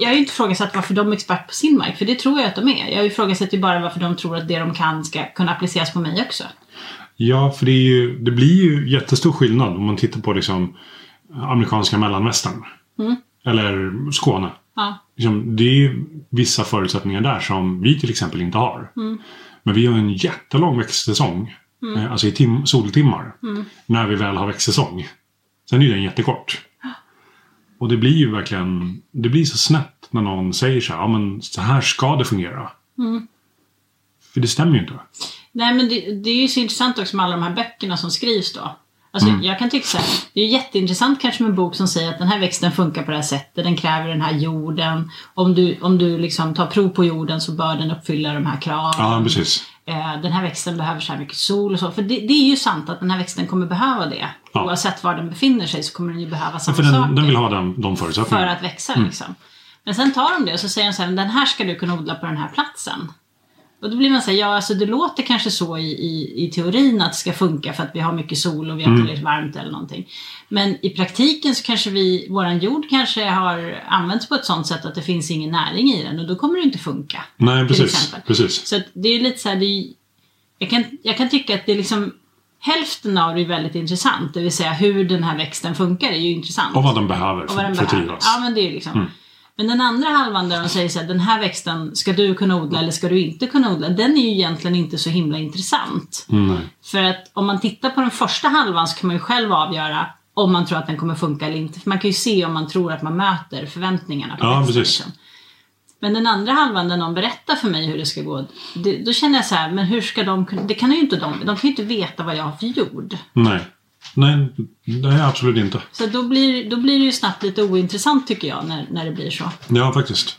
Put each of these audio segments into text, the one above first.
jag har ju inte ifrågasatt varför de är expert på sin mark, för det tror jag att de är. Jag ifrågasätter ju bara varför de tror att det de kan ska kunna appliceras på mig också. Ja, för det, ju, det blir ju jättestor skillnad om man tittar på liksom amerikanska mellanvästern. Mm. Eller Skåne. Ja. Liksom, det är ju vissa förutsättningar där som vi till exempel inte har. Mm. Men vi har en jättelång växtsäsong. eh, Alltså i tim- soltimmar. Mm. När vi väl har växtsäsong. Sen är den jättekort. Och det blir ju verkligen, det blir så snett när någon säger så här, ja men så här ska det fungera. Mm. För det stämmer ju inte. Nej men det, det är ju så intressant också med alla de här böckerna som skrivs då. Alltså Mm. jag kan tycka så här, det är jätteintressant kanske med en bok som säger att den här växten funkar på det här sättet, den kräver den här jorden. Om du, om du liksom tar prov på jorden så bör den uppfylla de här kraven. Ja, precis. Eh, den här växten behöver så här mycket sol och så. För det, det är ju sant att den här växten kommer behöva det. Ja. Oavsett var den befinner sig så kommer den ju behöva samma För den, saker den vill ha den, de för förutsättningarna. att växa. Mm. Liksom. Men sen tar de det och så säger de så här, den här ska du kunna odla på den här platsen. Och då blir man så här, ja alltså det låter kanske så i, i, i teorin att det ska funka för att vi har mycket sol och vi har Mm. tillräckligt varmt eller någonting. Men i praktiken så kanske vi, våran jord kanske har använts på ett sånt sätt att det finns ingen näring i den och då kommer det inte funka. Nej, precis. precis. Så det är lite så här, är, jag, kan, jag kan tycka att det är liksom Hälften av det är väldigt intressant, det vill säga hur den här växten funkar är ju intressant. Och vad den behöver Och för, vad den för att behöver. trivas. Ja, men det är liksom. Mm. Men den andra halvan där de säger så här, den här växten ska du kunna odla eller ska du inte kunna odla, den är ju egentligen inte så himla intressant. Mm. För att om man tittar på den första halvan så kan man ju själv avgöra om man tror att den kommer funka eller inte. För man kan ju se om man tror att man möter förväntningarna på Ja, växten. precis. Men den andra halvan där någon berättar för mig hur det ska gå, det, då känner jag så här, men hur ska de kunna, det kan ju inte de, de kan ju inte veta vad jag har för jord. nej. Nej, det är absolut inte. Så då blir, då blir det ju snabbt lite ointressant tycker jag när, när det blir så. Ja, faktiskt.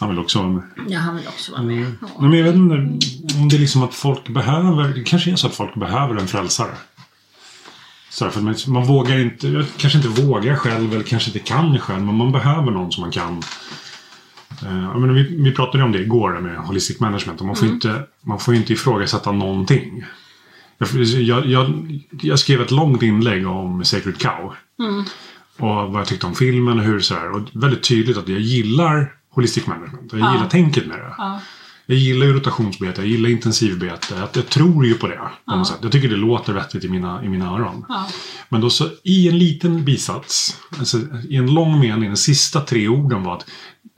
Han vill också vara med. Ja, han vill också vara med. Nej, men jag vet inte om det är liksom att folk behöver, det kanske är så att folk behöver en frälsare. Så för man, man vågar inte, kanske inte vågar själv eller kanske inte kan själv, men man behöver någon som man kan. Uh, menar, vi, vi pratade om det igår med holistic management och man får, inte, man får inte ifrågasätta någonting. Jag, jag, jag, skrev ett långt inlägg om Sacred Cow. Och vad jag tyckte om filmen och hur så här. Och väldigt tydligt att jag gillar holistic management. Jag Ja. gillar tänket med det. Ja. Jag gillar ju rotationsbete, jag gillar intensivbete. Att jag tror ju på det. Något sätt. Jag tycker det låter vettigt i mina, i mina öron. Ja. Men då så i en liten bisats, alltså i en lång mening, de sista tre orden var att,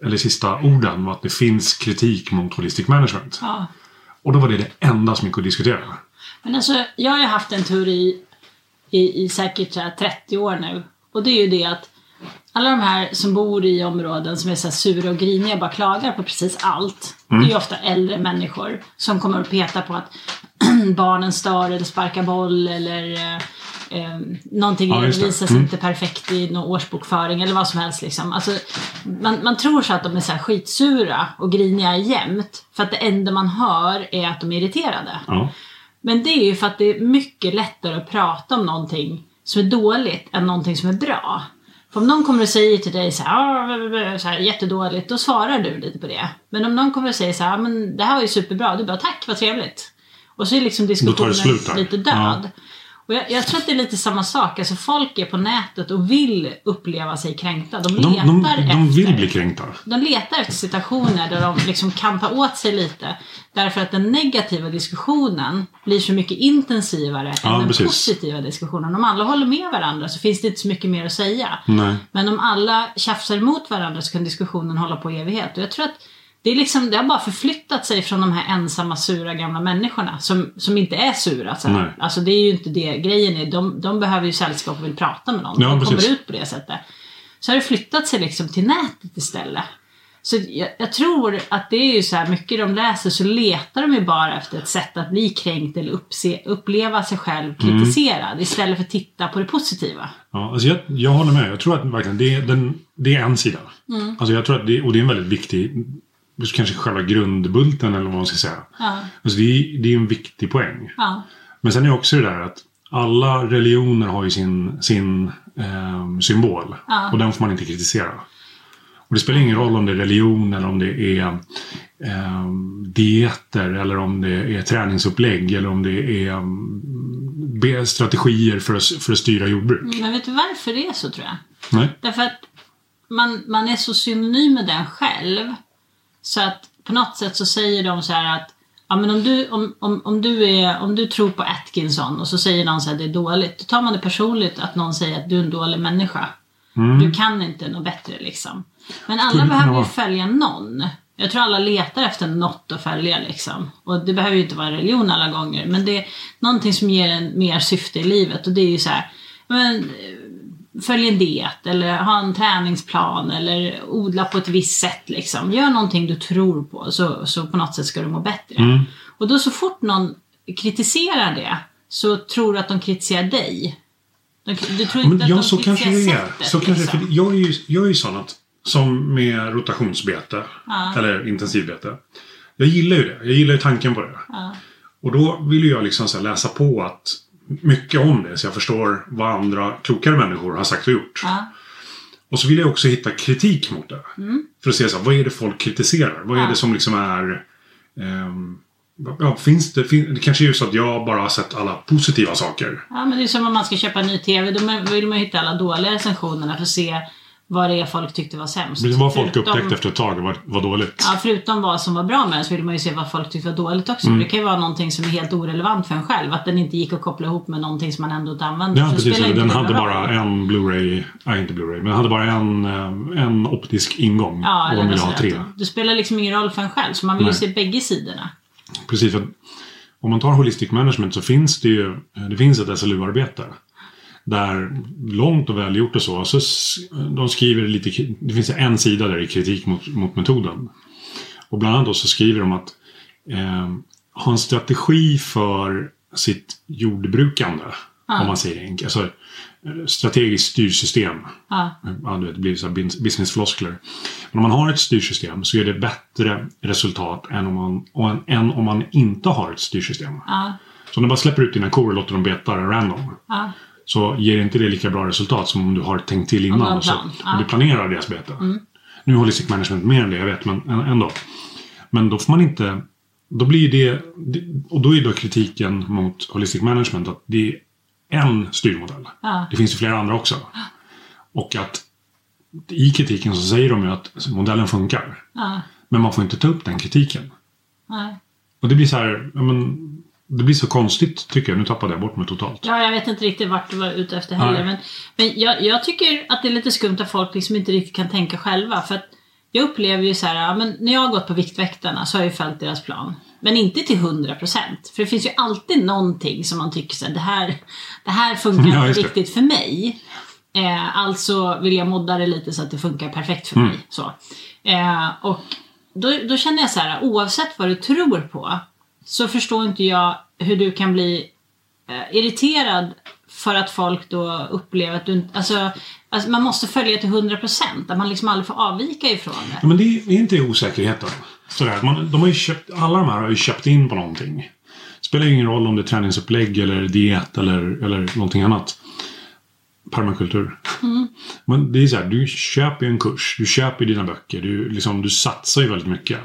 eller sista orden var att det finns kritik mot holistic management. Ja. Och då var det det enda som gick att diskutera. Men alltså, jag har ju haft en teori i, i säkert så här 30 år nu. Och det är ju det att alla de här som bor i områden som är så här sura och griniga bara klagar på precis allt. Det är ju ofta äldre människor som kommer och petar på att barnen stör eller sparkar boll eller eh, eh, någonting Ja, redovisas Mm. inte perfekt i någon årsbokföring eller vad som helst. Liksom. Alltså, man, man tror så att de är så här skitsura och griniga jämt för att det enda man hör är att de är irriterade. Ja. Men det är ju för att det är mycket lättare att prata om någonting som är dåligt än någonting som är bra. Om någon kommer och säger till dig så här, "Ah, så här jättedåligt, då svarar du lite på det. Men om någon kommer och säger så här, "Ah, men det här var ju superbra, du bara tack, vad trevligt. Och så är liksom diskussionen lite död. Och jag, jag tror att det är lite samma sak, alltså folk är på nätet och vill uppleva sig kränkta. De De, letar de, efter de vill bli kränkta. de letar efter situationer där de liksom kan ta åt sig lite. Därför att den negativa diskussionen blir så mycket intensivare Ja, än den precis. positiva diskussionen. Om alla håller med varandra så finns det inte så mycket mer att säga. Nej. Men om alla tjafsar emot varandra så kan diskussionen hålla på i evighet. Och jag tror att det, är liksom, det har bara förflyttat sig från de här ensamma sura gamla människorna som, som inte är sura. Så här. Alltså det är ju inte det grejen är. De, de behöver ju sällskap och vill prata med någon. Ja, de precis. kommer ut på det sättet. Så har det flyttat sig liksom till nätet istället. Så jag, jag tror att det är ju så här, mycket de läser så letar de ju bara efter ett sätt att bli kränkt eller uppse, uppleva sig själv kritiserad istället för att titta på det positiva. Ja, alltså jag, jag håller med. Jag tror att verkligen det, är- den, det är en sida. Mm. Alltså jag tror att det, och det är en väldigt viktig, kanske själva grundbulten eller vad man ska säga. Ja, Alltså det, är, det är en viktig poäng. ja, Men sen är också det där att alla religioner har ju sin, sin eh, symbol. Ja. Och den får man inte kritisera. Och det spelar ingen roll om det är religion eller om det är eh, dieter eller om det är träningsupplägg eller om det är mm, be- strategier för att, för att styra jordbruk. Men vet du varför det är så tror jag? Nej? Därför att man, man är så synonym med den själv. Så att på något sätt så säger de så här att Ja, men om, du, om, om, om, du är, om du tror på Atkinson och så säger någon så här det är dåligt. Då tar man det personligt att någon säger att du är en dålig människa. Du kan inte något bättre liksom. Men alla Skulle behöver ju följa någon. Jag tror alla letar efter något att följa liksom. Och det behöver ju inte vara religion alla gånger. Men det är någonting som ger en mer syfte i livet. Och det är ju så här. Men, följ en diet eller ha en träningsplan eller odla på ett visst sätt liksom. Gör någonting du tror på så, så på något sätt ska du må bättre. Mm. Och då så fort någon kritiserar det så tror du att de kritiserar dig. De, du tror Ja, men inte att ja, de så kanske kritiserar det är. sättet, Så kanske, liksom. för jag är ju, jag är ju sån att, som med rotationsbete, Ja. eller intensivbete. Jag gillar ju det. Jag gillar ju tanken på det. Ja. Och då vill ju jag liksom läsa på att mycket om det så jag förstår vad andra klokare människor har sagt och gjort. Ja. Och så vill jag också hitta kritik mot det. Mm. För att se så här, vad är det folk kritiserar? Vad är Ja. det som liksom är... ehm, ja, finns det, fin, det kanske är så att jag bara har sett alla positiva saker. Ja, men det är som om man ska köpa en ny TV. Då vill man ju hitta alla dåliga recensionerna för att se vad det är folk tyckte var sämst. Men vad folk Förutom- upptäckte efter ett tag var, var dåligt. Ja, förutom vad som var bra med den så vill man ju se vad folk tyckte var dåligt också. Mm. Det kan ju vara någonting som är helt orelevant för en själv. Att den inte gick att koppla ihop med någonting som man ändå inte använde. Ja, Så precis. inte den hade bara roll. en Blu-ray, nej inte Blu-ray, men den hade bara en, eh, en optisk ingång. Ja, och de ville ha tre. Det spelar liksom ingen roll för en själv. Så man vill ju Nej. se bägge sidorna. Precis. Om man tar Holistic Management så finns det ju det finns ett SLU-arbete. Där långt och välgjort och så. och så s- de skriver lite, det finns en sida där det är kritik mot, mot metoden. Och bland annat då så skriver de att eh, ha en strategi för sitt jordbrukande. Om man säger det enkelt. Alltså, strategiskt styrsystem. Ja. Ja, du vet, det blir så businessfloskler. Men om man har ett styrsystem så är det bättre resultat än om man, än om man inte har ett styrsystem. Ja. Så om du bara släpper ut dina kor och låter dem beta random. Så ger inte det lika bra resultat som om du har tänkt till innan. och så, om. Mm. du planerar deras bete. Nu håller Holistic Management mer än det, jag vet, men ändå. Men då får man inte... Då blir det... det- Och då är då kritiken mot Holistic Management att det är en styrmodell. Ja. Det finns ju flera andra också. Och att i kritiken så säger de ju att modellen funkar. Ja. Men man får inte ta upp den kritiken. Nej. Och det blir så här... Ja, men, det blir så konstigt tycker jag. Nu tappade jag bort mig totalt. Ja, jag vet inte riktigt vart du var ute efter heller. Nej. Men, men jag, jag tycker att det är lite skumt att folk liksom inte riktigt kan tänka själva. För att jag upplever ju så här, ja, men när jag har gått på Viktväktarna så har jag ju följt deras plan. Men inte till 100%. För det finns ju alltid någonting som man tycker så här, det här, det här funkar Ja, inte riktigt för mig. Eh, alltså vill jag modda det lite så att det funkar perfekt för Mm. mig. Så. Eh, och då, då känner jag så här, oavsett vad du tror på så förstår inte jag hur du kan bli eh, irriterad för att folk då upplever att du. Alltså, alltså man måste följa till 100%. Att man liksom aldrig får avvika ifrån det. Ja, men det är, är inte det osäkerheten? Sådär, man, de har ju köpt, alla de här har ju köpt in på någonting. Det spelar ju ingen roll om det är träningsupplägg eller diet eller, eller någonting annat. Permakultur. Men det är så här, du köper ju en kurs, du köper dina böcker, du, liksom, du satsar ju väldigt mycket.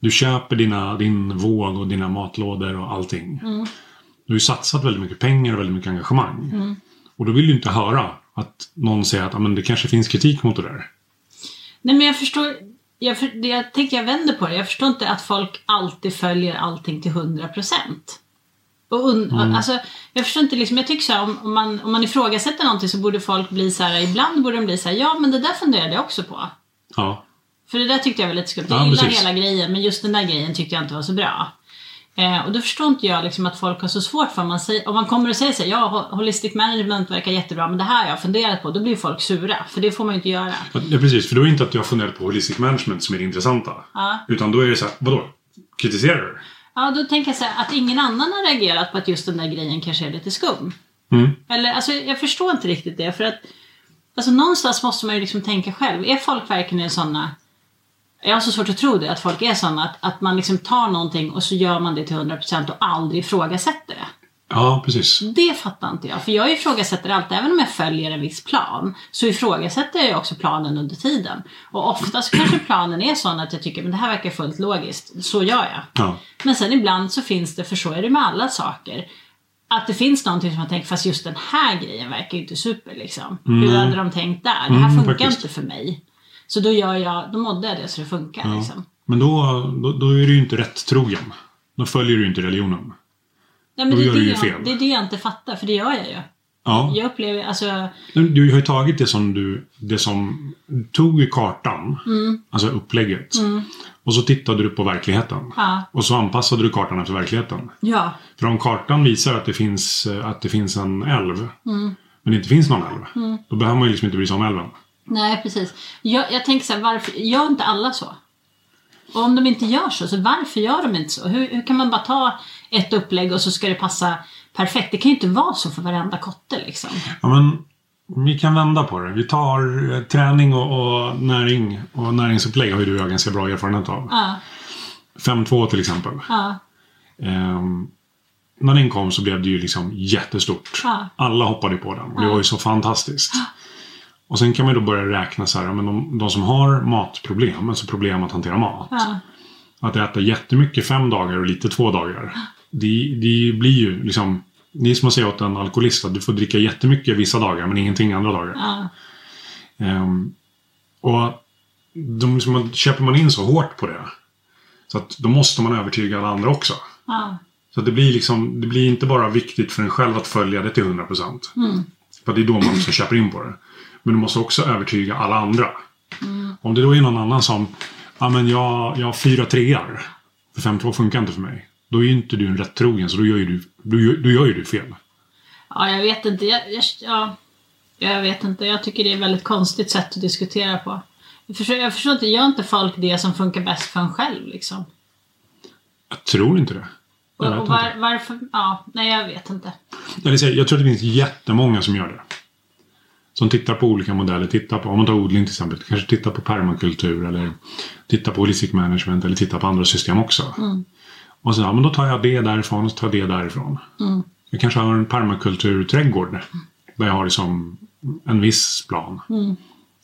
Du köper dina, din våg och dina matlådor och allting. Du har ju satsat väldigt mycket pengar och väldigt mycket engagemang. Och då vill du inte höra att någon säger att "Ja, men det kanske finns kritik mot det där. Nej men jag förstår... Jag, för, jag tänker jag vänder på det. Jag förstår inte att folk alltid följer allting till 100%. Och un, alltså, jag förstår inte liksom, jag tycker så här, om, om, man, om man ifrågasätter någonting så borde folk bli så här, ibland borde de bli så här, ja men det där funderade jag också på. Ja. För det där tyckte jag var lite skumt. Jag Ja, gillar hela grejen men just den där grejen tyckte jag inte var så bra. Eh, och då förstår inte jag liksom att folk har så svårt för man, säger, om man kommer och säger så här, ja ho- holistic management verkar jättebra men det här har jag funderat på. Då blir folk sura. För det får man ju inte göra. Ja, precis. För då är det inte att du har funderat på holistic management som är det intressanta. Ja. Utan då är det så här, vadå? Kritiserar du? Ja, då tänker jag så här, att ingen annan har reagerat på att just den där grejen kanske är lite skum. Mm. Eller, alltså jag förstår inte riktigt det. För att alltså, någonstans måste man ju liksom tänka själv. Är folk verkligen sådana jag har så svårt att tro det, att folk är sådana att, att man liksom tar någonting och så gör man det till 100% och aldrig ifrågasätter det. Ja, precis. Det fattar inte jag. För jag ifrågasätter allt, även om jag följer en viss plan. Så ifrågasätter jag ju också planen under tiden. Och oftast kanske planen är sån att jag tycker men det här verkar fullt logiskt. Så gör jag. Ja. Men sen ibland så finns det, för så är det med alla saker. att det finns någonting som man tänker, fast just den här grejen verkar ju inte super liksom. Mm. Hur hade de tänkt där? Det här Mm, funkar faktiskt. inte för mig. Så då gör jag, då modde jag det så det funkar liksom. Men då, då, då är du ju inte rätt trogen. Då följer du ju inte religionen. Ja, men Då det, är gör det, du ju jag, fel. det är det jag inte fattar, för det gör jag ju. Ja. Jag upplever, alltså, Du har ju tagit det som du, det som du tog i kartan, Mm. alltså upplägget. Och så tittade du på verkligheten. ja. Och så anpassade du kartan efter verkligheten. Ja. För om kartan visar att det finns, att det finns en älv, Mm. men det inte finns någon älv, då behöver man ju liksom inte bry sig om älven. Nej, precis. Jag, jag tänker så här, varför gör inte alla så? Och om de inte gör så, så varför gör de inte så? Hur, hur kan man bara ta ett upplägg och så ska det passa perfekt? Det kan ju inte vara så för varenda kotte liksom. Ja, men vi kan vända på det. Vi tar eh, träning och, och näring och näringsupplägg har ju du och jag ganska bra erfarenhet av. Ja, 5-2 till exempel. ja, Ehm, när den kom så blev det ju liksom jättestort. Ja. Alla hoppade på den och det var ju så fantastiskt. Och sen kan man då börja räkna så här, men de, de som har matproblem, alltså problem att hantera mat. ja, Att äta jättemycket fem dagar och lite två dagar. Det, det blir ju liksom... Det är som att säga åt en alkoholist att du får dricka jättemycket vissa dagar men ingenting andra dagar. ja, Ehm, och de, liksom, köper man in så hårt på det. Så att då måste man övertyga alla andra också. Så att det blir liksom, det blir inte bara viktigt för en själv att följa det till 100%. Mm. För det är då man också köper in på det. Men du måste också övertyga alla andra. Om det då är någon annan som, ja men jag, jag har fyra treor. För 5-2 funkar inte för mig. Då är ju inte du en rätt trogen så då gör ju du, gör- du gör ju du fel. ja, jag vet inte. Jag, jag, ja, jag vet inte. Jag tycker det är ett väldigt konstigt sätt att diskutera på. Jag förstår, jag förstår inte, gör inte folk det som funkar bäst för en själv liksom? Jag tror inte det. Jag Och, och var, varför? Ja, nej jag vet inte. Eller säga, jag tror att det finns jättemånga som gör det. Som tittar på olika modeller. Tittar på, om man tar odling till exempel. Kanske tittar på permakultur eller tittar på holistic management eller tittar på andra system också. Och så, ja men då tar jag det därifrån och så tar jag det därifrån. Jag kanske har en permakulturträdgård. Där jag har liksom en viss plan.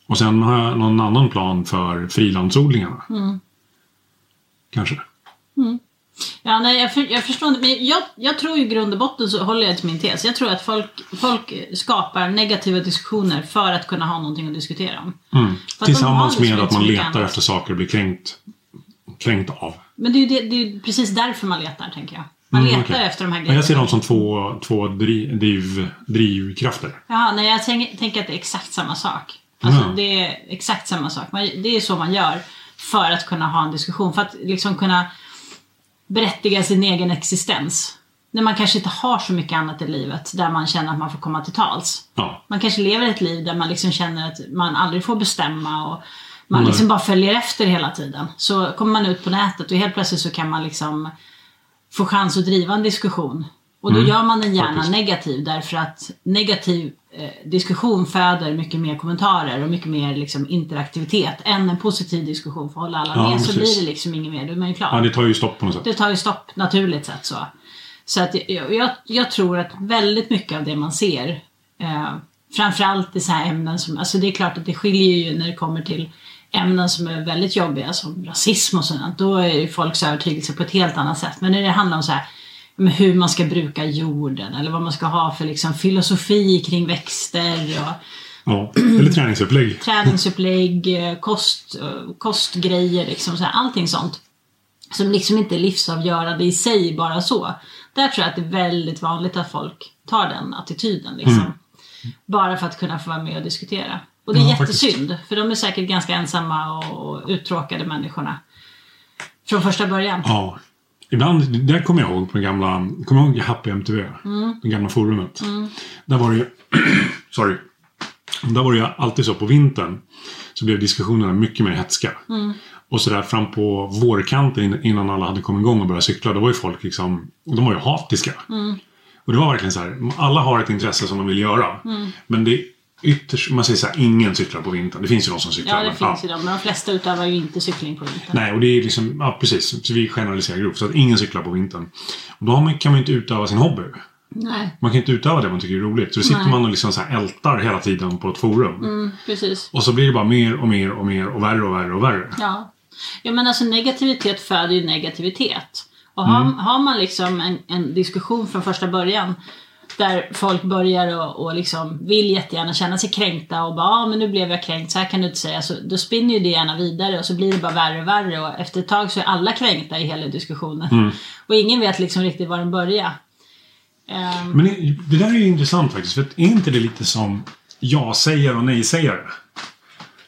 Och sen har jag någon annan plan för frilandsodlingarna. Kanske. Ja, nej, jag, för, jag förstår inte. Men jag, jag tror i grund och botten så håller jag till min tes. Jag tror att folk, folk skapar negativa diskussioner för att kunna ha någonting att diskutera om. Mm. Att Tillsammans med att man letar efter saker och blir kränkt, kränkt av. Men det är ju det, det är precis därför man letar, tänker jag. Man Mm, letar okej. efter de här grejerna. jag ser dem som två, två driv, driv, drivkrafter. Ja, nej, jag tänker, tänker att det är exakt samma sak. Alltså, Ja. Det är exakt samma sak. Man, det är så man gör för att kunna ha en diskussion. För att liksom kunna berättiga sin egen existens. När man kanske inte har så mycket annat i livet där man känner att man får komma till tals. Ja. Man kanske lever ett liv där man liksom känner att man aldrig får bestämma och man Nej. liksom bara följer efter hela tiden. Så kommer man ut på nätet och helt plötsligt så kan man liksom få chans att driva en diskussion. Och då Mm, gör man den gärna faktiskt. negativ därför att negativ diskussion föder mycket mer kommentarer och mycket mer liksom, interaktivitet än en positiv diskussion för att hålla alla Ja, med. Så precis. blir det liksom inget mer, då är man ju klar. ja, det tar ju stopp på något sätt. Det tar ju stopp naturligt sett så. Så att jag, jag, jag tror att väldigt mycket av det man ser, eh, framförallt i så här ämnen som, alltså det är klart att det skiljer ju när det kommer till ämnen som är väldigt jobbiga som rasism och sånt. Då är ju folks övertygelse på ett helt annat sätt. Men när det handlar om så här hur man ska bruka jorden eller vad man ska ha för liksom filosofi kring växter och Ja. Eller träningsupplägg. träningsupplägg, eh, kost, eh, kostgrejer, liksom så här, allting sånt. Som liksom inte är livsavgörande i sig bara så. Där tror jag att det är väldigt vanligt att folk tar den attityden. Liksom. Mm. Bara för att kunna få vara med och diskutera. Och det är Ja, faktiskt. jättesynd, för de är säkert ganska ensamma och, och uttråkade människorna. Från första början. Ja. Ibland, där kommer jag ihåg på den gamla, kommer jag ihåg Happy MTV? Mm. Det gamla forumet. Där var det ju, sorry. Där var det ju alltid så på vintern. Så blev diskussionerna mycket mer hetska. Mm. Och sådär fram på vårkanten in- innan alla hade kommit igång och börjat cykla. Då var ju folk liksom, de var ju hatiska. Mm. Och det var verkligen så här, alla har ett intresse som de vill göra. Mm. Men det ytterst, man säger så här, ingen cyklar på vintern. Det finns ju de som cyklar. Ja, det men- finns ju de, men de flesta utövar ju inte cykling på vintern. Nej, och det är liksom, ja precis. Så vi generaliserar grovt. Så att ingen cyklar på vintern. Och då kan man ju inte utöva sin hobby. Nej, Man kan inte utöva det man tycker är roligt. Så då sitter Nej. man och liksom så här ältar hela tiden på ett forum. mm, precis. Och så blir det bara mer och mer och mer och värre och värre och värre. Ja. ja, men alltså negativitet föder ju negativitet. Och har, har man liksom en, en diskussion från första början där folk börjar och, och liksom vill jättegärna känna sig kränkta och bara ah, men nu blev jag kränkt, så här kan du inte säga. Så då spinner ju det gärna vidare och så blir det bara värre och värre och efter ett tag så är alla kränkta i hela diskussionen. Och ingen vet liksom riktigt var den börjar. Ehm, Men det, där är ju intressant faktiskt. För är inte det lite som ja-sägare och nej-sägare?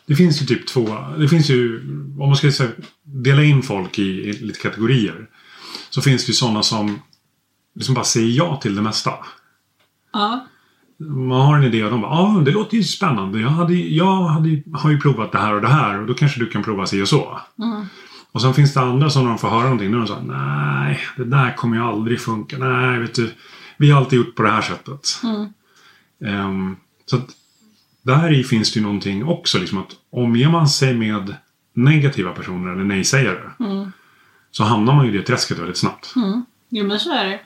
Det finns ju typ två. Det finns ju, om man ska säga, dela in folk i, i lite kategorier. Så finns det ju sådana som liksom bara säger ja till det mesta. Ja, Man har en idé och de bara ja, det låter ju spännande. Jag, hade, jag hade, har ju provat det här och det här och då kanske du kan prova sig och så. Och sen finns det andra som när de får höra någonting. Då de här, nej, det där kommer ju aldrig funka. Nej, vet du. Vi har alltid gjort på det här sättet. Ehm, så att där i finns det ju någonting också. Liksom att omger man sig med negativa personer eller nej-sägare. Så hamnar man ju i det träsket väldigt snabbt. jo men så är det.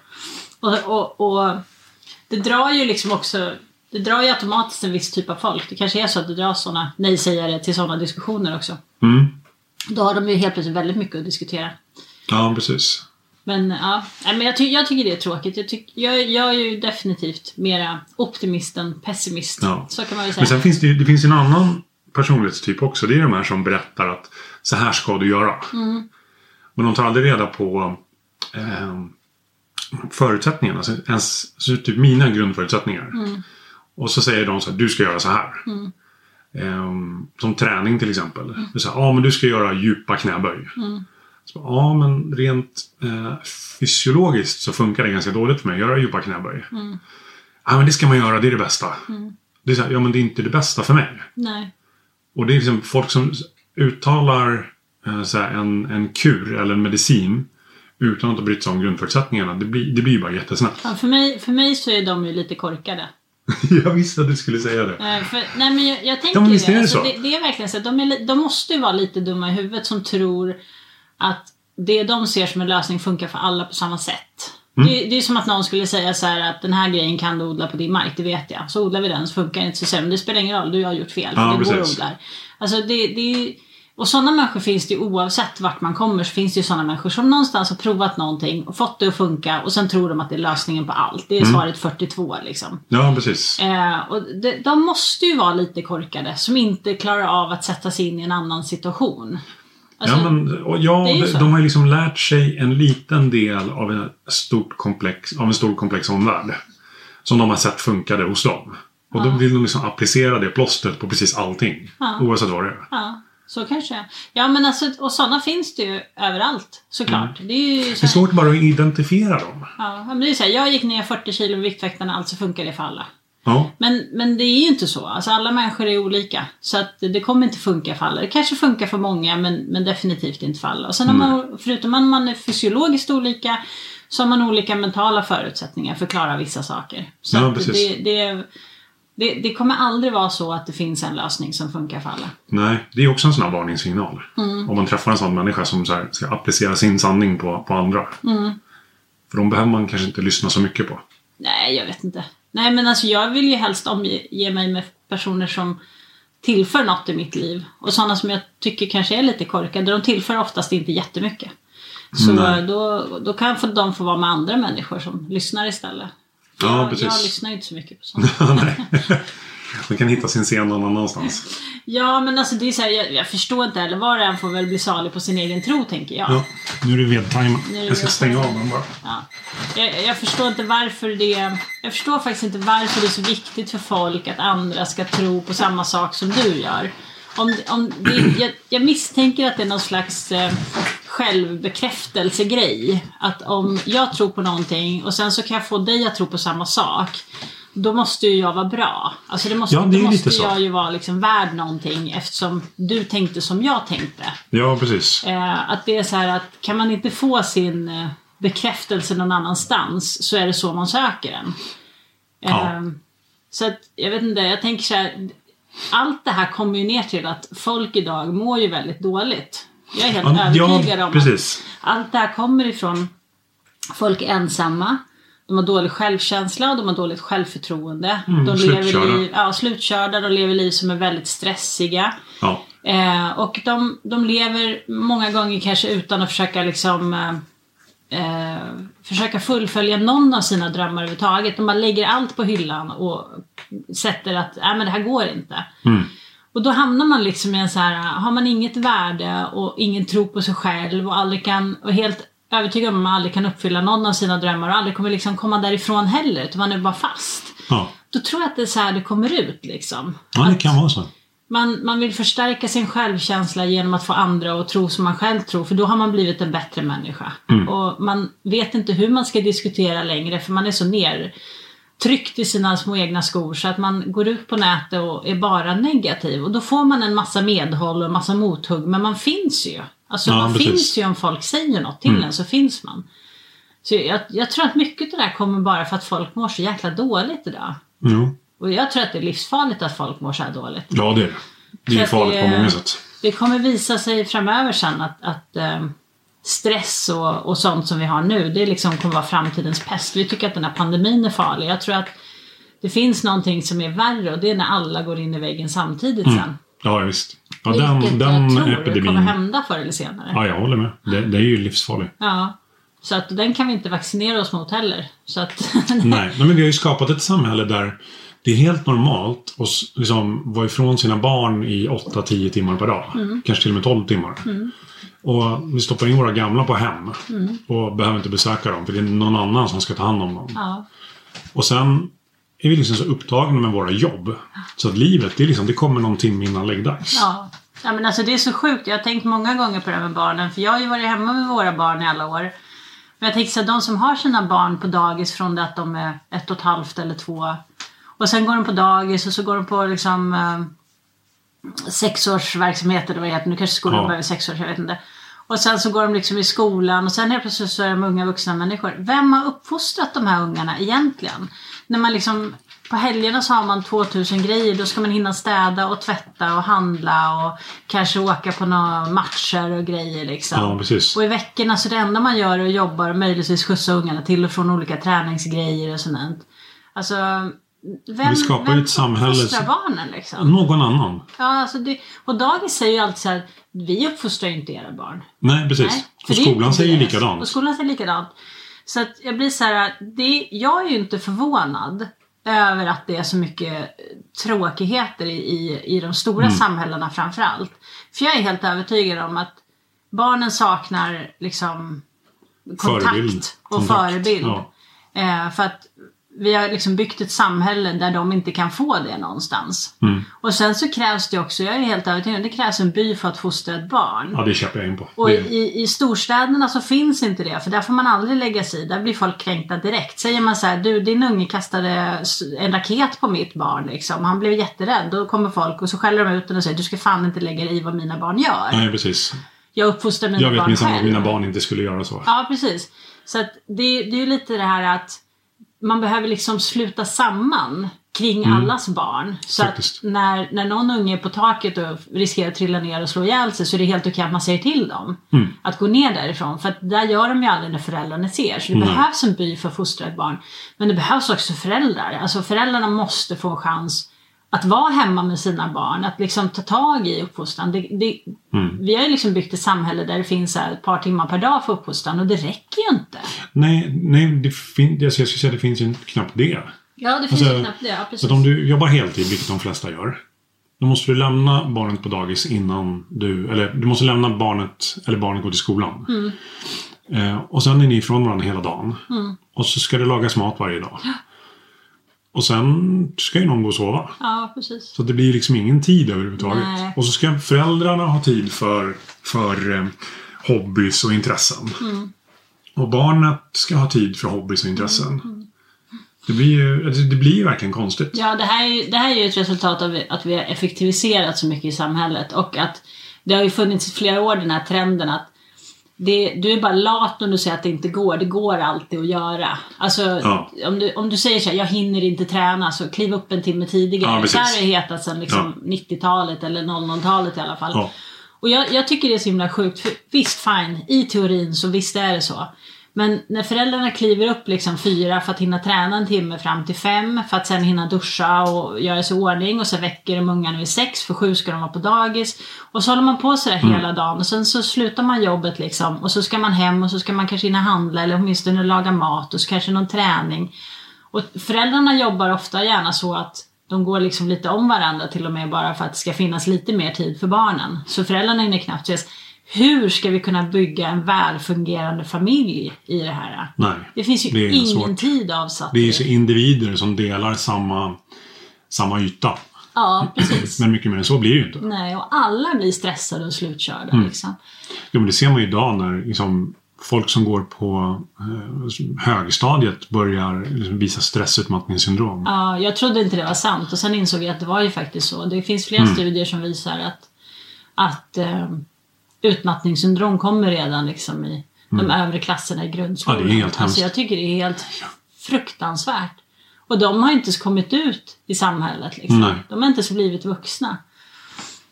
Och, och, och det drar ju liksom också det drar ju automatiskt en viss typ av folk. Det kanske är så att det drar sådana nej-sägare till sådana diskussioner också. Mm. Då har de ju helt plötsligt väldigt mycket att diskutera. Ja, precis. Men ja, men jag, ty jag tycker det är tråkigt. Jag, tyck, jag, jag är ju definitivt mera optimist än pessimist. Ja. Så kan man ju säga. Men sen finns det det finns en annan personlighetstyp också. Det är de här som berättar att så här ska du göra. Men de tar aldrig reda på eh, förutsättningarna. Alltså ens, typ mina grundförutsättningar. Och så säger de så här, du ska göra så här. Eh, som träning till exempel. Är så här, ja men du ska göra djupa knäböj. Så, ja men rent eh, fysiologiskt så funkar det ganska dåligt för mig att göra djupa knäböj. Ja men det ska man göra, det är det bästa. Det är så här, ja men det är inte det bästa för mig. Nej. Och det är liksom folk som uttalar eh, så här, en, en kur eller en medicin utan att ha brytt sig om grundförutsättningarna. Det blir, det blir ju bara jättesnabbt. Ja, för, mig, för mig så är de ju lite korkade. jag visste att du skulle säga det. Eh, för, nej men jag, jag tänker Ja, men visst är det Alltså, så. det, det är verkligen så att de, är, de måste ju vara lite dumma i huvudet som tror att det de ser som en lösning funkar för alla på samma sätt. Mm. Det, det är som att någon skulle säga så här att den här grejen kan du odla på din mark, det vet jag. Så odlar vi den så funkar det inte så men det spelar ingen roll, du har gjort fel. För Ja, det går att precis. odla. Alltså det, det är och sådana människor finns det ju oavsett vart man kommer så finns det ju sådana människor som någonstans har provat någonting och fått det att funka och sen tror de att det är lösningen på allt. Det är Mm. svaret 42 liksom. Ja, precis. Eh, och de, de måste ju vara lite korkade som inte klarar av att sätta sig in i en annan situation. Alltså, ja, men, ja, det de, de har ju liksom lärt sig en liten del av en, stort komplex, av en stor komplex omvärld. Som de har sett funkade hos dem. Och då vill de liksom applicera det plåstret på precis allting. Ja. Oavsett vad det är. Ja, så kanske. Ja men alltså, och sådana finns det ju överallt såklart. Det är ju så Mm. Det är svårt bara att identifiera dem. ja, men det är så här, jag gick ner 40 kilo i Viktväktarna, alltså funkar det för alla. Ja, Men, men det är ju inte så. Alltså alla människor är olika. Så att det kommer inte funka för alla. Det kanske funkar för många men, men definitivt inte för alla. Och sen har man, förutom att man är fysiologiskt olika så har man olika mentala förutsättningar för att klara vissa saker. Så Ja, det, det, det, det kommer aldrig vara så att det finns en lösning som funkar för alla. Nej, det är också en sån här varningssignal. Mm. Om man träffar en sån människa som så ska applicera sin sanning på, på andra. Mm. För de behöver man kanske inte lyssna så mycket på. Nej, jag vet inte. Nej, men alltså jag vill ju helst omge mig med personer som tillför något i mitt liv. Och sådana som jag tycker kanske är lite korkade, de tillför oftast inte jättemycket. Så Nej. då, då kan de få vara med andra människor som lyssnar istället. Ja, jag, precis. jag lyssnar ju inte så mycket på sånt. Man kan hitta sin scen någon annanstans. ja, men alltså det är så här, jag, jag förstår inte heller. Var och en får väl bli salig på sin egen tro, tänker jag. Ja, nu är det det Jag ska stänga av den bara. Ja. Jag, jag förstår inte varför det... Jag förstår faktiskt inte varför det är så viktigt för folk att andra ska tro på samma sak som du gör. Om, om det, jag, jag misstänker att det är någon slags eh, självbekräftelsegrej. Att om jag tror på någonting och sen så kan jag få dig att tro på samma sak. Då måste ju jag vara bra. Alltså det måste, Ja, det är då lite måste så. jag ju vara liksom värd någonting eftersom du tänkte som jag tänkte. Ja, precis. Eh, att det är så här att kan man inte få sin eh, bekräftelse någon annanstans så är det så man söker den. Ja. Så att jag vet inte, jag tänker så här. Allt det här kommer ju ner till att folk idag mår ju väldigt dåligt. Jag är helt Ja, övertygad ja, om precis. att allt det här kommer ifrån folk ensamma. De har dålig självkänsla och de har dåligt självförtroende. Mm, de lever slutkörda. liv, ja, slutkörda, de lever liv som är väldigt stressiga. eh, försöka fullfölja någon av sina drömmar överhuvudtaget. De bara lägger allt på hyllan och sätter att Nej, men det här går inte. Mm. Och då hamnar man liksom i en så här, har man inget värde och ingen tro på sig själv och aldrig kan, och helt övertygad om att man aldrig kan uppfylla någon av sina drömmar och aldrig kommer liksom komma därifrån heller, utan man är bara fast. Ja. Då tror jag att det är så här det kommer ut liksom. ja, det Att kan vara så. Man, man vill förstärka sin självkänsla genom att få andra att tro som man själv tror, för då har man blivit en bättre människa. Och man vet inte hur man ska diskutera längre, för man är så nertryckt i sina små egna skor så att man går ut på nätet och är bara negativ. Och då får man en massa medhåll och en massa mothugg, men man finns ju. Alltså Ja, man precis. finns ju om folk säger något till en så finns man. Så jag, jag tror att mycket av det där kommer bara för att folk mår så jäkla dåligt idag. Jo. Och jag tror att det är livsfarligt att folk mår så här dåligt. Ja, det är det. Det är farligt det på många sätt. Det kommer visa sig framöver sen att, att eh, stress och, och sånt som vi har nu, det liksom kommer vara framtidens pest. Vi tycker att den här pandemin är farlig. Jag tror att det finns någonting som är värre och det är när alla går in i väggen samtidigt sen. Ja, visst. Ja, Vilket den, den jag tror epidemin. kommer hända förr eller senare. Ja, jag håller med. Det, det är ju livsfarligt. Ja. Så att den kan vi inte vaccinera oss mot heller. Så att, Nej, nej, men vi har ju skapat ett samhälle där det är helt normalt att liksom vara ifrån sina barn i 8-10 timmar per dag. Mm. Kanske till och med 12 timmar. Och vi stoppar in våra gamla på hem. Mm. Och behöver inte besöka dem för det är någon annan som ska ta hand om dem. ja. Och sen är vi liksom så upptagna med våra jobb. Så att livet, det, är liksom, det kommer någon timme innan läggdags. Ja. ja men alltså det är så sjukt. Jag har tänkt många gånger på det här med barnen. För jag har ju varit hemma med våra barn i alla år. Men jag tänker så här, de som har sina barn på dagis från det att de är ett och ett halvt eller två. Och sen går de på dagis och så går de på liksom eh, sexårsverksamhet eller vad det heter. Nu kanske skolan Ja. börjar vid sex år, jag vet inte. Och sen så går de liksom i skolan och sen helt plötsligt så är de unga vuxna människor. Vem har uppfostrat de här ungarna egentligen? När man liksom på helgerna så har man 2000 grejer. Då ska man hinna städa och tvätta och handla och kanske åka på några matcher och grejer liksom. Ja, precis. Och i veckorna så det enda man gör är att jobba och möjligtvis skjutsa ungarna till och från olika träningsgrejer och sånt. Alltså, vem, Vi skapar ju vem ett samhälle som- barnen liksom? Någon annan. Ja, alltså det, och dagis säger ju alltid så här, vi uppfostrar ju inte era barn. Nej, precis. Nej, och skolan säger ju likadant. Och skolan säger likadant. Så att jag blir så här, det, jag är ju inte förvånad över att det är så mycket tråkigheter i, i, i de stora Mm. samhällena framför allt. För jag är helt övertygad om att barnen saknar liksom kontakt Förebild. och Kontakt, förebild. ja. Eh, för att vi har liksom byggt ett samhälle där de inte kan få det någonstans. Mm. Och sen så krävs det också, jag är helt övertygad, det krävs en by för att fostra ett barn. Ja, det köper jag in på. Och i, i storstäderna så finns inte det, för där får man aldrig lägga sig i. Där blir folk kränkta direkt. Säger man så här, du din unge kastade en raket på mitt barn liksom. Han blev jätterädd. Då kommer folk och så skäller de ut den och säger, du ska fan inte lägga dig i vad mina barn gör. Nej, precis. Jag uppfostrar mina Jag vet barn minsann att själv. mina barn inte skulle göra så. Ja, precis. Så att det, det är ju lite det här att man behöver liksom sluta samman kring allas barn. Så Mm. Faktiskt. att när, när någon unge är på taket och riskerar att trilla ner och slå ihjäl sig så är det helt okej att man säger till dem Mm. att gå ner därifrån. För att där gör de ju aldrig när föräldrarna ser. Så det Nej. behövs en by för att fostra ett barn. Men det behövs också föräldrar. Alltså föräldrarna måste få en chans att vara hemma med sina barn, att liksom ta tag i uppfostran. Det, det, Mm. Vi har ju liksom byggt ett samhälle där det finns ett par timmar per dag för uppfostran och det räcker ju inte. Nej, nej det fin- jag skulle säga att det finns ju knappt det. Ja, det finns Alltså, ju knappt det. Ja, precis. att om du jobbar heltid, vilket de flesta gör. Då måste du lämna barnet på dagis innan du... Eller du måste lämna barnet, eller barnet går till skolan. Mm. Eh, och sen är ni ifrån varandra hela dagen. Mm. Och så ska det lagas mat varje dag. Och sen ska ju någon gå och sova. Ja, precis. Så det blir liksom ingen tid överhuvudtaget. Nej. Och så ska föräldrarna ha tid för, för eh, hobbys och intressen. Mm. Och barnet ska ha tid för hobbys och intressen. Mm. Det blir ju alltså, det blir ju verkligen konstigt. Ja, det här, är det här är ju ett resultat av att vi har effektiviserat så mycket i samhället och att det har ju funnits i flera år den här trenden att det, du är bara lat om du säger att det inte går. Det går alltid att göra. Alltså, Ja. om, du, om du säger så här, jag hinner inte träna, så kliv upp en timme tidigare. Ja, precis. så här har det hetat sedan liksom 90-talet eller 00-talet i alla fall. Ja. Och jag, jag tycker det är så himla sjukt. För visst, fine, i teorin så visst är det så. Men när föräldrarna kliver upp liksom fyra för att hinna träna en timme fram till fem för att sen hinna duscha och göra sig i ordning och så väcker de ungarna vid sex för sju ska de vara på dagis. Och så håller man på sådär Mm. hela dagen och sen så slutar man jobbet liksom och så ska man hem och så ska man kanske hinna handla eller åtminstone laga mat och så kanske någon träning. Och föräldrarna jobbar ofta gärna så att de går liksom lite om varandra till och med bara för att det ska finnas lite mer tid för barnen. Så föräldrarna hinner knappt ses. Hur ska vi kunna bygga en välfungerande familj i det här? Nej. Det finns ju det ingen svårt. tid avsatt. Det är ju så individer som delar samma, samma yta. Ja, precis. Men mycket mer än så blir det ju inte. Nej, och alla blir stressade och slutkörda. Mm. Liksom. Jo, men det ser man ju idag när liksom, folk som går på eh, högstadiet börjar liksom, visa stressutmattningssyndrom. Ja, jag trodde inte det var sant och sen insåg jag att det var ju faktiskt så. Det finns flera Mm. studier som visar att, att eh, utmattningssyndrom kommer redan liksom i de övre klasserna i grundskolan. Mm. Ja, det är helt alltså, jag tycker det är helt fruktansvärt. Och de har inte kommit ut i samhället. Liksom. De har inte ens blivit vuxna.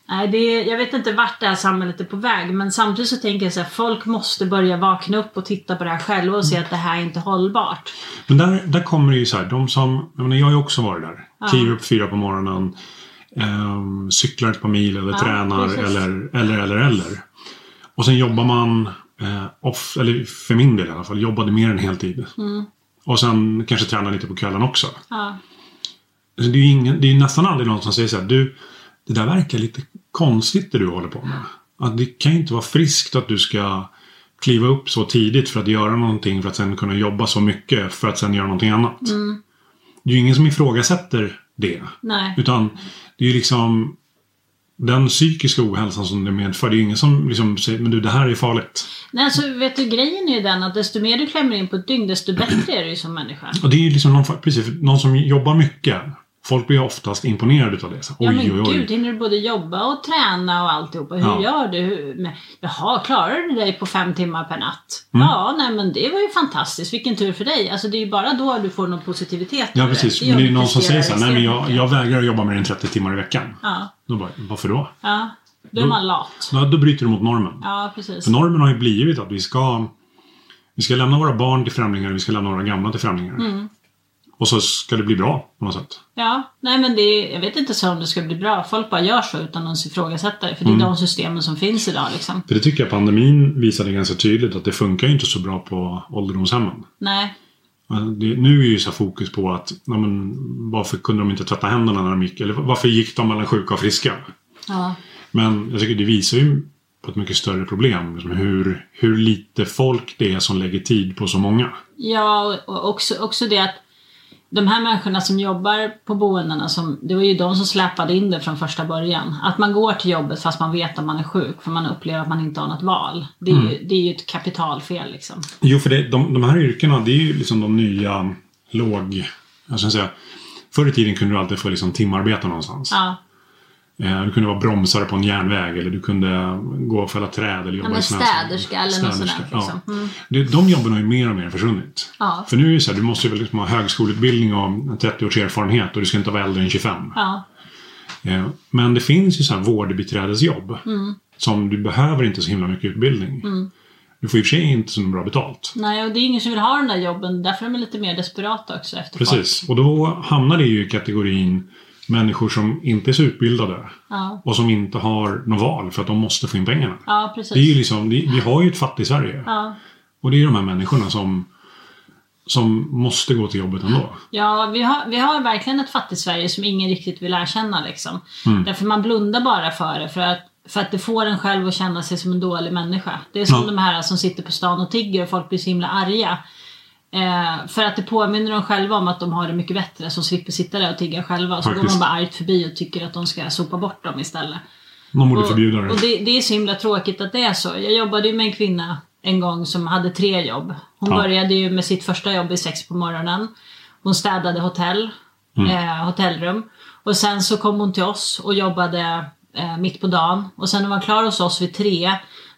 Nej, det är, jag vet inte vart det här samhället är på väg men samtidigt så tänker jag så här, folk måste börja vakna upp och titta på det här själva och se att det här är inte hållbart. Men där, där kommer det ju så här, de som, jag, menar, jag har ju också varit där. Kliver upp fyra på morgonen, ehm, cyklar ett par mil eller Ja, tränar precis. eller, eller, eller, eller. Och sen jobbar man, eh, off, eller för min del i alla fall, jobbade mer än heltid. Mm. Och sen kanske tränar lite på kvällen också. Ja. Alltså, det är ju ingen, det är nästan aldrig någon som säger så här, du, det där verkar lite konstigt det du håller på med. Att det kan ju inte vara friskt att du ska kliva upp så tidigt för att göra någonting för att sen kunna jobba så mycket för att sen göra någonting annat. Det är ju ingen som ifrågasätter det. Nej. Utan det är ju liksom den psykiska ohälsan som det medför. Det är ju ingen som liksom säger, men du det här är farligt. Nej, alltså vet du grejen är ju den att desto mer du klämmer in på ett dygn desto bättre är du ju som människa. Och det är ju liksom någon, precis, någon som jobbar mycket. Folk blir oftast imponerade utav det. Så, Ja oj, men oj, oj. gud, hinner du både jobba och träna och alltihopa? Hur Ja. gör du? Hur, jaha, klarar du dig på fem timmar per natt? Mm. Ja, nej men det var ju fantastiskt. Vilken tur för dig. Alltså det är ju bara då du får någon positivitet. Ja precis. Det Men det är någon som säger så här, nej men jag, jag vägrar jobba mer än 30 timmar i veckan. Ja, Då bara, varför då? ja. Då är man lat. Då, då bryter du mot normen. Ja, precis. För normen har ju blivit att vi ska Vi ska lämna våra barn till främlingar, vi ska lämna våra gamla till främlingar. Mm. Och så ska det bli bra på något sätt. Ja, nej men det är, jag vet inte så om det ska bli bra. Folk bara gör så utan någon ifrågasätter det. För det är Mm. de systemen som finns idag liksom. För det tycker jag pandemin visade ganska tydligt att det funkar inte så bra på ålderdomshemmen. Nej, Men Det, nu är ju så fokus på att ja, men, varför kunde de inte tvätta händerna när de gick? Eller varför gick de mellan sjuka och friska? ja. Men jag tycker det visar ju på ett mycket större problem. Liksom hur, hur lite folk det är som lägger tid på så många. Ja, och också, också det att de här människorna som jobbar på boendena, som, det var ju de som släpade in det från första början. Att man går till jobbet fast man vet att man är sjuk för man upplever att man inte har något val. Det är, Mm. ju, det är ju ett kapitalfel liksom. Jo, för det, de, de här yrkena det är ju liksom de nya låg... Jag ska säga, förr i tiden kunde du alltid få liksom timarbeta någonstans. Ja, Du kunde vara bromsare på en järnväg eller du kunde gå och fälla träd eller jobba men i saker. städerska eller något sånt där, liksom. Ja. Mm. Det, de jobben har ju mer och mer försvunnit. Ja. För nu är det så här, du måste ju liksom ha högskoleutbildning och 30 års erfarenhet och du ska inte vara äldre än 25. ja, Eh, Men det finns ju så här vårdbiträdesjobb. Mm. Som du behöver inte så himla mycket utbildning. Du får i och för sig inte så bra betalt. nej och det är ingen som vill ha de där jobben. Därför är de lite mer desperata också efter folk. Precis. Och då hamnar det ju i kategorin människor som inte är så utbildade. Ja, Och som inte har något val för att de måste få in pengarna. ja precis. Det är ju liksom, vi har ju ett fattigt Sverige. ja. Och det är de här människorna som, som måste gå till jobbet ändå. Ja, vi har, vi har verkligen ett fattigt Sverige som ingen riktigt vill erkänna liksom. Mm. Därför man blundar bara för det för att, för att det får en själv att känna sig som en dålig människa. Det är som Ja. de här som sitter på stan och tigger och folk blir så himla arga. Eh, för att det påminner dem själva om att de har det mycket bättre som slipper sitta där och tigga själva. Så går Faktiskt. man bara argt förbi och tycker att de ska sopa bort dem istället. Någon borde Och, förbjuda det. och det, det är så himla tråkigt att det är så. Jag jobbade ju med en kvinna en gång som hade tre jobb. Hon Ja. började ju med sitt första jobb i sex på morgonen. Hon städade hotell, Mm. eh, hotellrum. Och sen så kom hon till oss och jobbade eh, mitt på dagen. Och sen när hon var klar hos oss vid tre,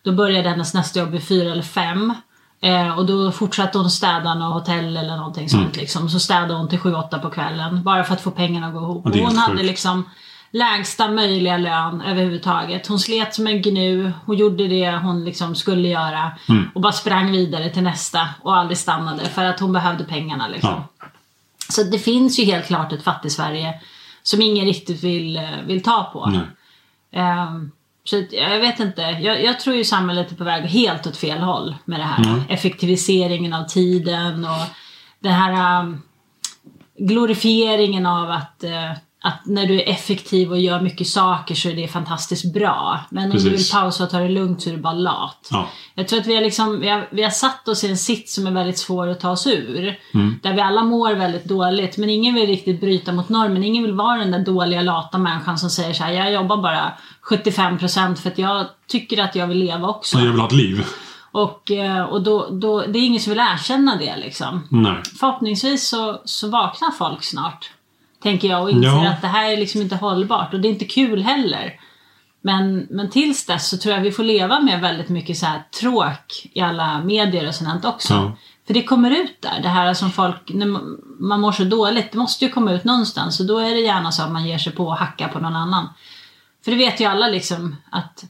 då började hennes nästa jobb vid fyra eller fem. Eh, och då fortsatte hon städa något hotell eller någonting sånt Mm. liksom. Så städade hon till sju, åtta på kvällen. Bara för att få pengarna att gå ihop. Och hon hade liksom lägsta möjliga lön överhuvudtaget. Hon slet som en gnu, hon gjorde det hon liksom skulle göra och bara sprang vidare till nästa och aldrig stannade för att hon behövde pengarna liksom. Ja. Så det finns ju helt klart ett fattig-Sverige som ingen riktigt vill, eh, vill ta på. Nej. Ehm, så jag vet inte. Jag, jag tror ju samhället är på väg helt åt fel håll med det här. Mm. Effektiviseringen av tiden och den här um, glorifieringen av att, eh, att när du är effektiv och gör mycket saker så är det fantastiskt bra. Men om du vill Precis. pausa och ta det lugnt så är du bara lat. Ja. Jag tror att vi har, liksom, vi, har, vi har satt oss i en sits som är väldigt svår att ta oss ur. Mm. Där vi alla mår väldigt dåligt men ingen vill riktigt bryta mot normen. Ingen vill vara den där dåliga lata människan som säger så här: jag jobbar bara 75% för att jag tycker att jag vill leva också. Jag vill ha ett liv. Och, eh, och då, då, det är ingen som vill erkänna det liksom. Nej. Förhoppningsvis så, så vaknar folk snart. Tänker jag och inser Ja. att det här är liksom inte hållbart och det är inte kul heller. Men, men tills dess så tror jag vi får leva med väldigt mycket så här tråk i alla medier och sånt också. Ja. För det kommer ut där, det här som folk, när man- mår så dåligt, det måste ju komma ut någonstans och då är det gärna så att man ger sig på att hacka på någon annan. För det vet ju alla liksom att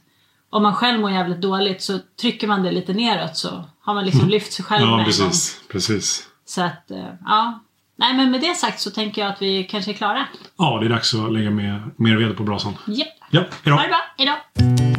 om man själv mår jävligt dåligt så trycker man det lite neråt så har man liksom lyft sig själv med Ja, gång. precis. Precis. Så att, eh, ja. Nej men med det sagt så tänker jag att vi kanske är klara. Ja, det är dags att lägga mer, mer ved på brasan. Japp. Ja, hejdå. Ha det bra, hejdå!